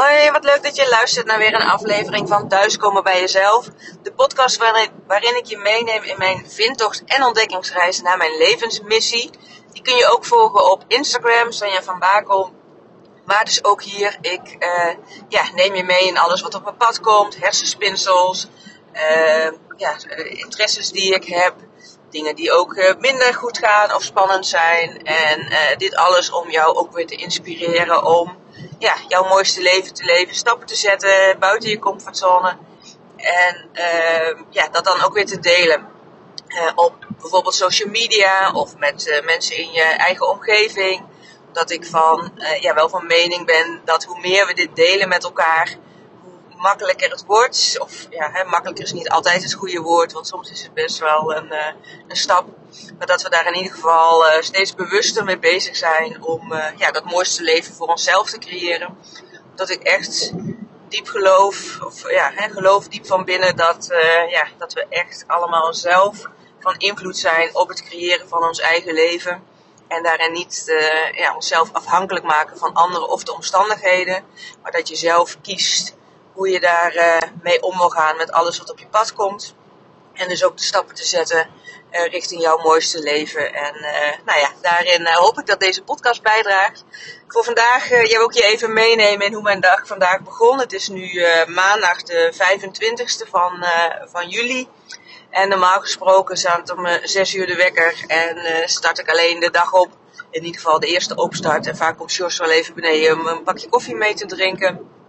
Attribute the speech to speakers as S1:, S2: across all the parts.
S1: Hoi, wat leuk dat je luistert naar weer een aflevering van Thuiskomen bij Jezelf. De podcast waarin, ik je meeneem in mijn vindtocht en ontdekkingsreis naar mijn levensmissie. Die kun je ook volgen op Instagram, Sanja van Bakel. Maar dus ook hier, ik uh, ja, neem je mee in alles wat op mijn pad komt. Hersenspinsels, uh, ja, interesses die ik heb. Dingen die ook uh, minder goed gaan of spannend zijn. En dit alles om jou ook weer te inspireren om ja, jouw mooiste leven te leven, stappen te zetten buiten je comfortzone. En uh, ja, dat dan ook weer te delen. Uh, op bijvoorbeeld social media of met uh, mensen in je eigen omgeving. Dat ik van, ja, wel van mening ben dat hoe meer we dit delen met elkaar, makkelijker het wordt. Of ja, hè, makkelijker is niet altijd het goede woord, want soms is het best wel een, uh, een stap. Maar dat we daar in ieder geval uh, steeds bewuster mee bezig zijn om uh, ja, dat mooiste leven voor onszelf te creëren. Dat ik echt diep geloof, of ja, hè, geloof diep van binnen dat, ja, dat we echt allemaal zelf van invloed zijn op het creëren van ons eigen leven. En daarin niet ja, onszelf afhankelijk maken van anderen of de omstandigheden. Maar dat je zelf kiest hoe je daar uh, mee om wil gaan met alles wat op je pad komt. En dus ook de stappen te zetten uh, richting jouw mooiste leven. En uh, nou ja, daarin hoop ik dat deze podcast bijdraagt. Voor vandaag, jij wil ik je even meenemen in hoe mijn dag vandaag begon. Het is nu maandag de 25ste van, van juli. En normaal gesproken staat om 6 uur de wekker en start ik alleen de dag op. In ieder geval de eerste opstart. En vaak komt George wel even beneden om een pakje koffie mee te drinken.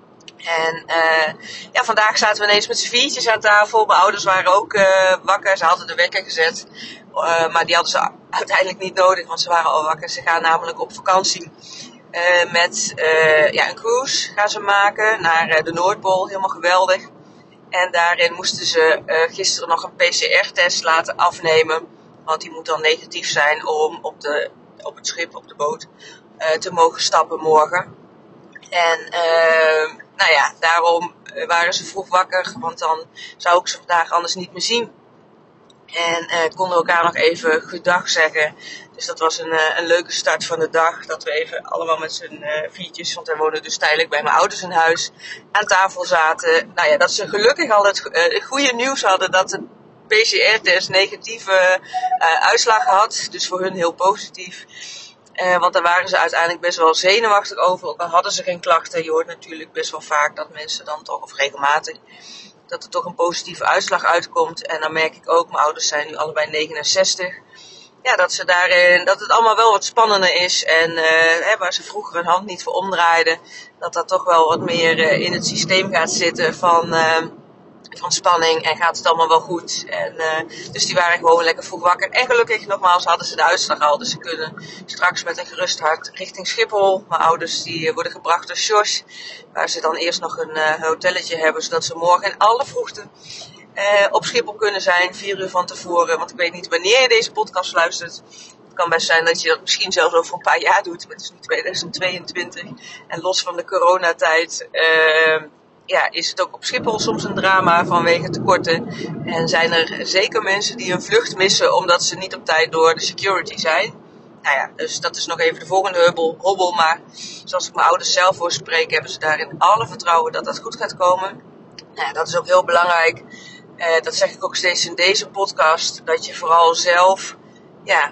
S1: En uh, ja, vandaag zaten we ineens met z'n viertjes aan tafel. Mijn ouders waren ook uh, wakker. Ze hadden de wekker gezet. Uh, maar die hadden ze uiteindelijk niet nodig, want ze waren al wakker. Ze gaan namelijk op vakantie. met ja, een cruise gaan ze maken naar de Noordpool. Helemaal geweldig. En daarin moesten ze gisteren nog een PCR-test laten afnemen. Want die moet dan negatief zijn om op, de, op het schip, op de boot, te mogen stappen morgen. En uh, nou ja, daarom eh, waren ze vroeg wakker, want dan zou ik ze vandaag anders niet meer zien. En uh, konden elkaar nog even gedag zeggen. Dus dat was een, uh, een leuke start van de dag. Dat we even allemaal met z'n uh, viertjes, want wij wonen dus tijdelijk bij mijn ouders in huis, aan tafel zaten. Nou ja, dat ze gelukkig al het goede nieuws hadden dat de PCR-test negatieve uitslag had. Dus voor hun heel positief. Uh, want daar waren ze uiteindelijk best wel zenuwachtig over. Ook al hadden ze geen klachten. Je hoort natuurlijk best wel vaak dat mensen dan toch, of regelmatig, dat er toch een positieve uitslag uitkomt. En dan merk ik ook, mijn ouders zijn nu allebei 69. Ja, dat ze daarin, dat het allemaal wel wat spannender is. En uh, hè, waar ze vroeger een hand niet voor omdraaiden, dat dat toch wel wat meer in het systeem gaat zitten van van spanning en gaat het allemaal wel goed. En, uh, dus die waren gewoon lekker vroeg wakker. En gelukkig nogmaals hadden ze de uitslag al. Dus ze kunnen straks met een gerust hart richting Schiphol. Mijn ouders die eh, worden gebracht door Sjors. Waar ze dan eerst nog een uh, hotelletje hebben. Zodat ze morgen in alle vroegte uh, op Schiphol kunnen zijn. Vier uur van tevoren. Want ik weet niet wanneer je deze podcast luistert. Het kan best zijn dat je dat misschien zelfs over een paar jaar doet. Maar het is nu 2022. En los van de coronatijd ja, is het ook op Schiphol soms een drama vanwege tekorten. En zijn er zeker mensen die een vlucht missen omdat ze niet op tijd door de security zijn. Nou ja, dus dat is nog even de volgende hubbel, hobbel. Maar zoals ik mijn ouders zelf voor spreek, hebben ze daarin alle vertrouwen dat dat goed gaat komen. Nou ja, dat is ook heel belangrijk. Eh, dat zeg ik ook steeds in deze podcast. Dat je vooral zelf ja,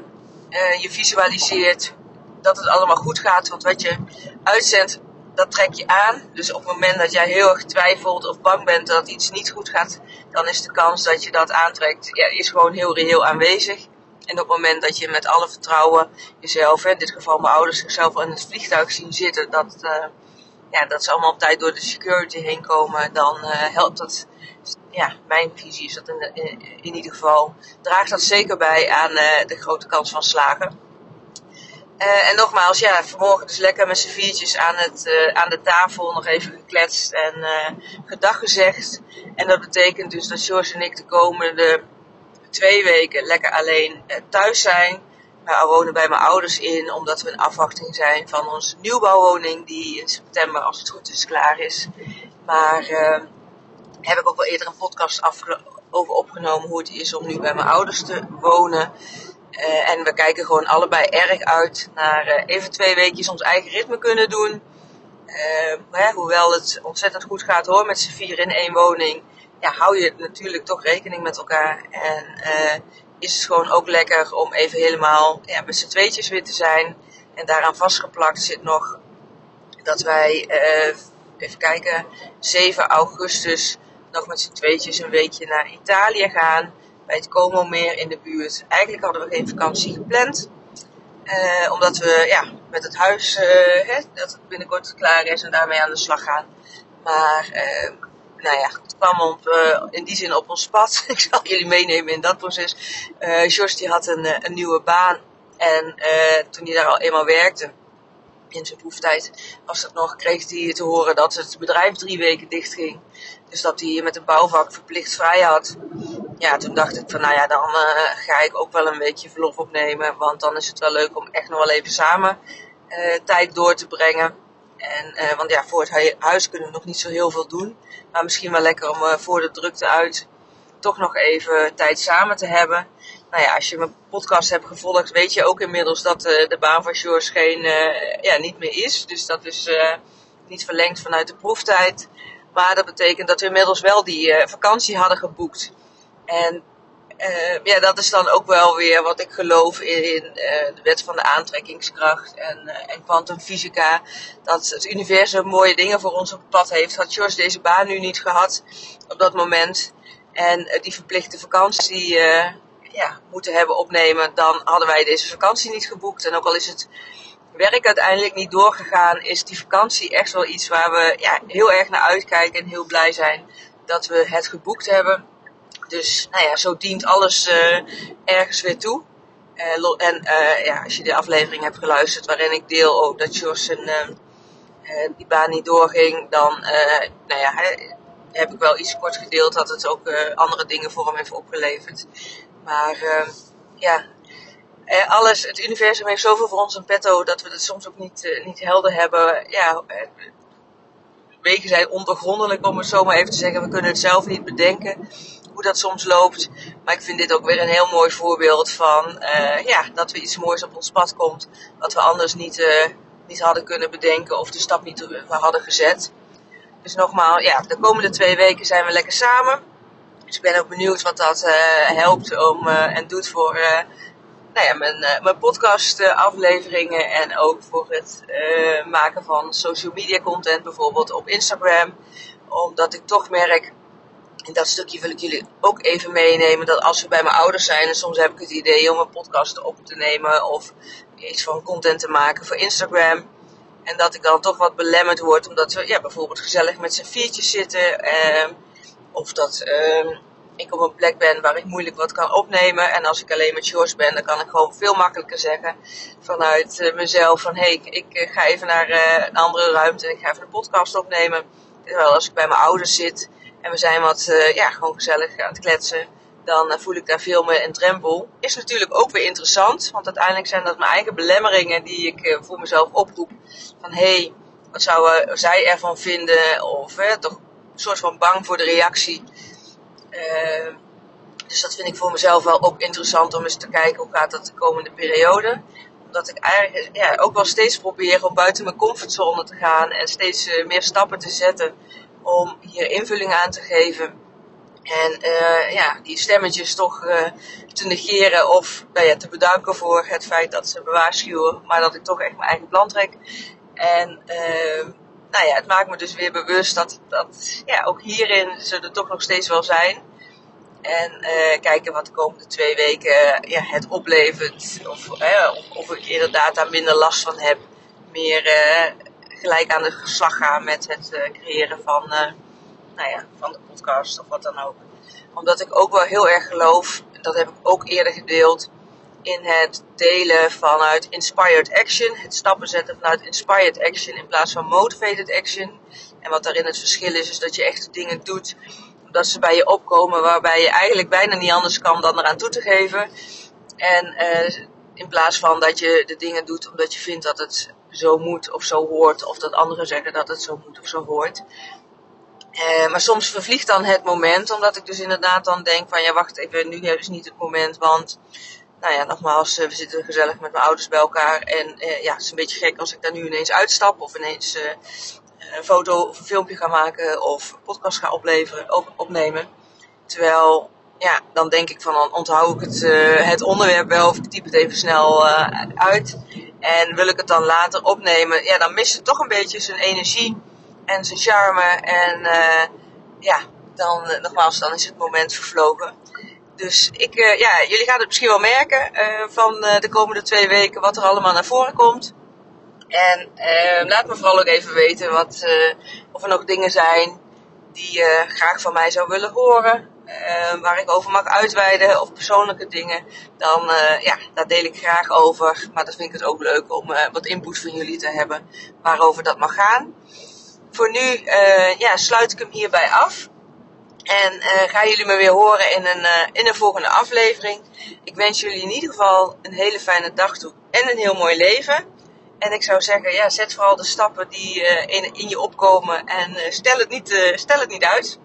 S1: uh, je visualiseert dat het allemaal goed gaat. Want wat je uitzendt, dat trek je aan. Dus op het moment dat jij heel erg twijfelt of bang bent dat iets niet goed gaat, dan is de kans dat je dat aantrekt, is gewoon heel reëel aanwezig. En op het moment dat je met alle vertrouwen jezelf, in dit geval mijn ouders, zichzelf in het vliegtuig zien zitten, dat, uh, ja, dat ze allemaal op tijd door de security heen komen, dan uh, helpt dat. Ja, mijn visie is dat in, in, ieder geval. Draagt dat zeker bij aan uh, de grote kans van slagen. Uh, en nogmaals, ja, vanmorgen dus lekker met z'n viertjes aan, het, uh, aan de tafel nog even gekletst en uh, gedag gezegd. En dat betekent dus dat George en ik de komende twee weken lekker alleen thuis zijn. We wonen bij mijn ouders in, omdat we in afwachting zijn van onze nieuwbouwwoning, die in september, als het goed is, klaar is. Maar heb ik ook wel eerder een podcast over opgenomen hoe het is om nu bij mijn ouders te wonen. Uh, en we kijken gewoon allebei erg uit naar uh, even twee weekjes ons eigen ritme kunnen doen. hè, hoewel het ontzettend goed gaat hoor met z'n vier in één woning, ja, hou je natuurlijk toch rekening met elkaar. En is het gewoon ook lekker om even helemaal ja, met z'n tweetjes weer te zijn. En daaraan vastgeplakt zit nog dat wij, even kijken, 7 augustus nog met z'n tweetjes een weekje naar Italië gaan. Bij het Como meer in de buurt. Eigenlijk hadden we geen vakantie gepland. Uh, omdat we ja, met het huis, uh, hè, dat het binnenkort klaar is en daarmee aan de slag gaan. Maar nou ja, het kwam in die zin op ons pad. Ik zal jullie meenemen in dat proces. Uh, George die had een, een nieuwe baan. En toen hij daar al eenmaal werkte, in zijn proeftijd was het nog, kreeg hij te horen dat het bedrijf drie weken dicht ging. Dus dat hij met een bouwvak verplicht vrij had. Ja, toen dacht ik van nou ja, dan uh, ga ik ook wel een beetje verlof opnemen. Want dan is het wel leuk om echt nog wel even samen uh, tijd door te brengen. En, uh, want ja, voor het huis kunnen we nog niet zo heel veel doen. Maar misschien wel lekker om voor de drukte uit toch nog even tijd samen te hebben nou ja, als je mijn podcast hebt gevolgd, weet je ook inmiddels dat de baan van George geen, ja, niet meer is. Dus dat is niet verlengd vanuit de proeftijd. Maar dat betekent dat we inmiddels wel die vakantie hadden geboekt. En ja, dat is dan ook wel weer wat ik geloof in, in de wet van de aantrekkingskracht en, en kwantumfysica. dat het universum mooie dingen voor ons op het pad heeft. Had George deze baan nu niet gehad op dat moment. En die verplichte vakantie ja, moeten hebben opnemen, dan hadden wij deze vakantie niet geboekt. En ook al is het werk uiteindelijk niet doorgegaan, is die vakantie echt wel iets waar we ja, heel erg naar uitkijken en heel blij zijn dat we het geboekt hebben. Dus nou ja, zo dient alles uh, ergens weer toe. Uh, en uh, ja, als je de aflevering hebt geluisterd waarin ik deel ook dat Jos die baan niet doorging, dan nou ja, heb ik wel iets kort gedeeld dat het ook andere dingen voor hem heeft opgeleverd. Maar ja, eh, alles, het universum heeft zoveel voor ons in petto dat we het soms ook niet, niet helder hebben. Ja, wegen zijn ondergrondelijk om het zo maar even te zeggen. We kunnen het zelf niet bedenken hoe dat soms loopt. Maar ik vind dit ook weer een heel mooi voorbeeld van ja, dat we iets moois op ons pad komt. Wat we anders niet, niet hadden kunnen bedenken of de stap niet hadden gezet. Dus nogmaals, ja, de komende twee weken zijn we lekker samen. Dus ik ben ook benieuwd wat dat helpt om, en doet voor nou ja, mijn, mijn podcast afleveringen en ook voor het maken van social media content, bijvoorbeeld op Instagram. Omdat ik toch merk, en dat stukje wil ik jullie ook even meenemen, dat als we bij mijn ouders zijn, en soms heb ik het idee om een podcast op te nemen of iets van content te maken voor Instagram. En dat ik dan toch wat belemmerd word, omdat we ja, bijvoorbeeld gezellig met z'n viertjes zitten. Ehm, of dat uh, ik op een plek ben waar ik moeilijk wat kan opnemen. En als ik alleen met George ben, dan kan ik gewoon veel makkelijker zeggen vanuit uh, mezelf van hé, hey, ik, uh, ga even naar uh, een andere ruimte ik ga even de podcast opnemen. Terwijl als ik bij mijn ouders zit en we zijn wat ja, gewoon gezellig aan het kletsen, dan voel ik daar veel meer een drempel. Is natuurlijk ook weer interessant, want uiteindelijk zijn dat mijn eigen belemmeringen die ik voor mezelf oproep. Van hé, hey, wat zouden zij ervan vinden? Of toch een soort van bang voor de reactie. Dus dat vind ik voor mezelf wel ook interessant om eens te kijken hoe gaat dat de komende periode. Omdat ik eigenlijk ja, ook wel steeds probeer om buiten mijn comfortzone te gaan en steeds meer stappen te zetten om hier invulling aan te geven. En uh, ja, die stemmetjes toch te negeren of nou ja, te bedanken voor het feit dat ze me waarschuwen, maar dat ik toch echt mijn eigen plan trek. En nou ja, het maakt me dus weer bewust dat, dat ja, ook hierin ze er toch nog steeds wel zijn. En uh, kijken wat de komende twee weken ja, het oplevert. Of, of, ik inderdaad daar minder last van heb. Meer gelijk aan de slag gaan met het uh, creëren van, nou ja, van de podcast of wat dan ook. Omdat ik ook wel heel erg geloof, dat heb ik ook eerder gedeeld, in het delen vanuit inspired action. Het stappen zetten vanuit inspired action in plaats van motivated action. En wat daarin het verschil is, is dat je echt dingen doet omdat ze bij je opkomen waarbij je eigenlijk bijna niet anders kan dan eraan toe te geven. En uh, in plaats van dat je de dingen doet omdat je vindt dat het zo moet of zo hoort. Of dat anderen zeggen dat het zo moet of zo hoort. Uh, maar soms vervliegt dan het moment, omdat ik dus inderdaad dan denk van ja wacht even, nu is niet het moment, want nou ja, nogmaals, eh, we zitten gezellig met mijn ouders bij elkaar. En uh, ja, het is een beetje gek als ik daar nu ineens uitstap of ineens een foto of een filmpje ga maken of podcast ga opleveren, op, opnemen. Terwijl, ja, dan denk ik van dan onthoud ik het, uh, het onderwerp wel of ik typ het even snel uh, uit. En wil ik het dan later opnemen, ja, dan mist het toch een beetje zijn energie en zijn charme. En uh, ja, dan nogmaals, dan is het moment vervlogen. Dus ik, ja, jullie gaan het misschien wel merken van de komende twee weken wat er allemaal naar voren komt. En laat me vooral ook even weten wat, of er nog dingen zijn die je graag van mij zou willen horen. Uh, waar ik over mag uitweiden of persoonlijke dingen, dan uh, ja, daar deel ik graag over. Maar dat vind ik het ook leuk om uh, wat input van jullie te hebben waarover dat mag gaan. Voor nu ja, sluit ik hem hierbij af. En gaan jullie me weer horen in een, in een volgende aflevering. Ik wens jullie in ieder geval een hele fijne dag toe en een heel mooi leven. En ik zou zeggen, ja, zet vooral de stappen die in, in je opkomen en stel, het niet, stel het niet uit.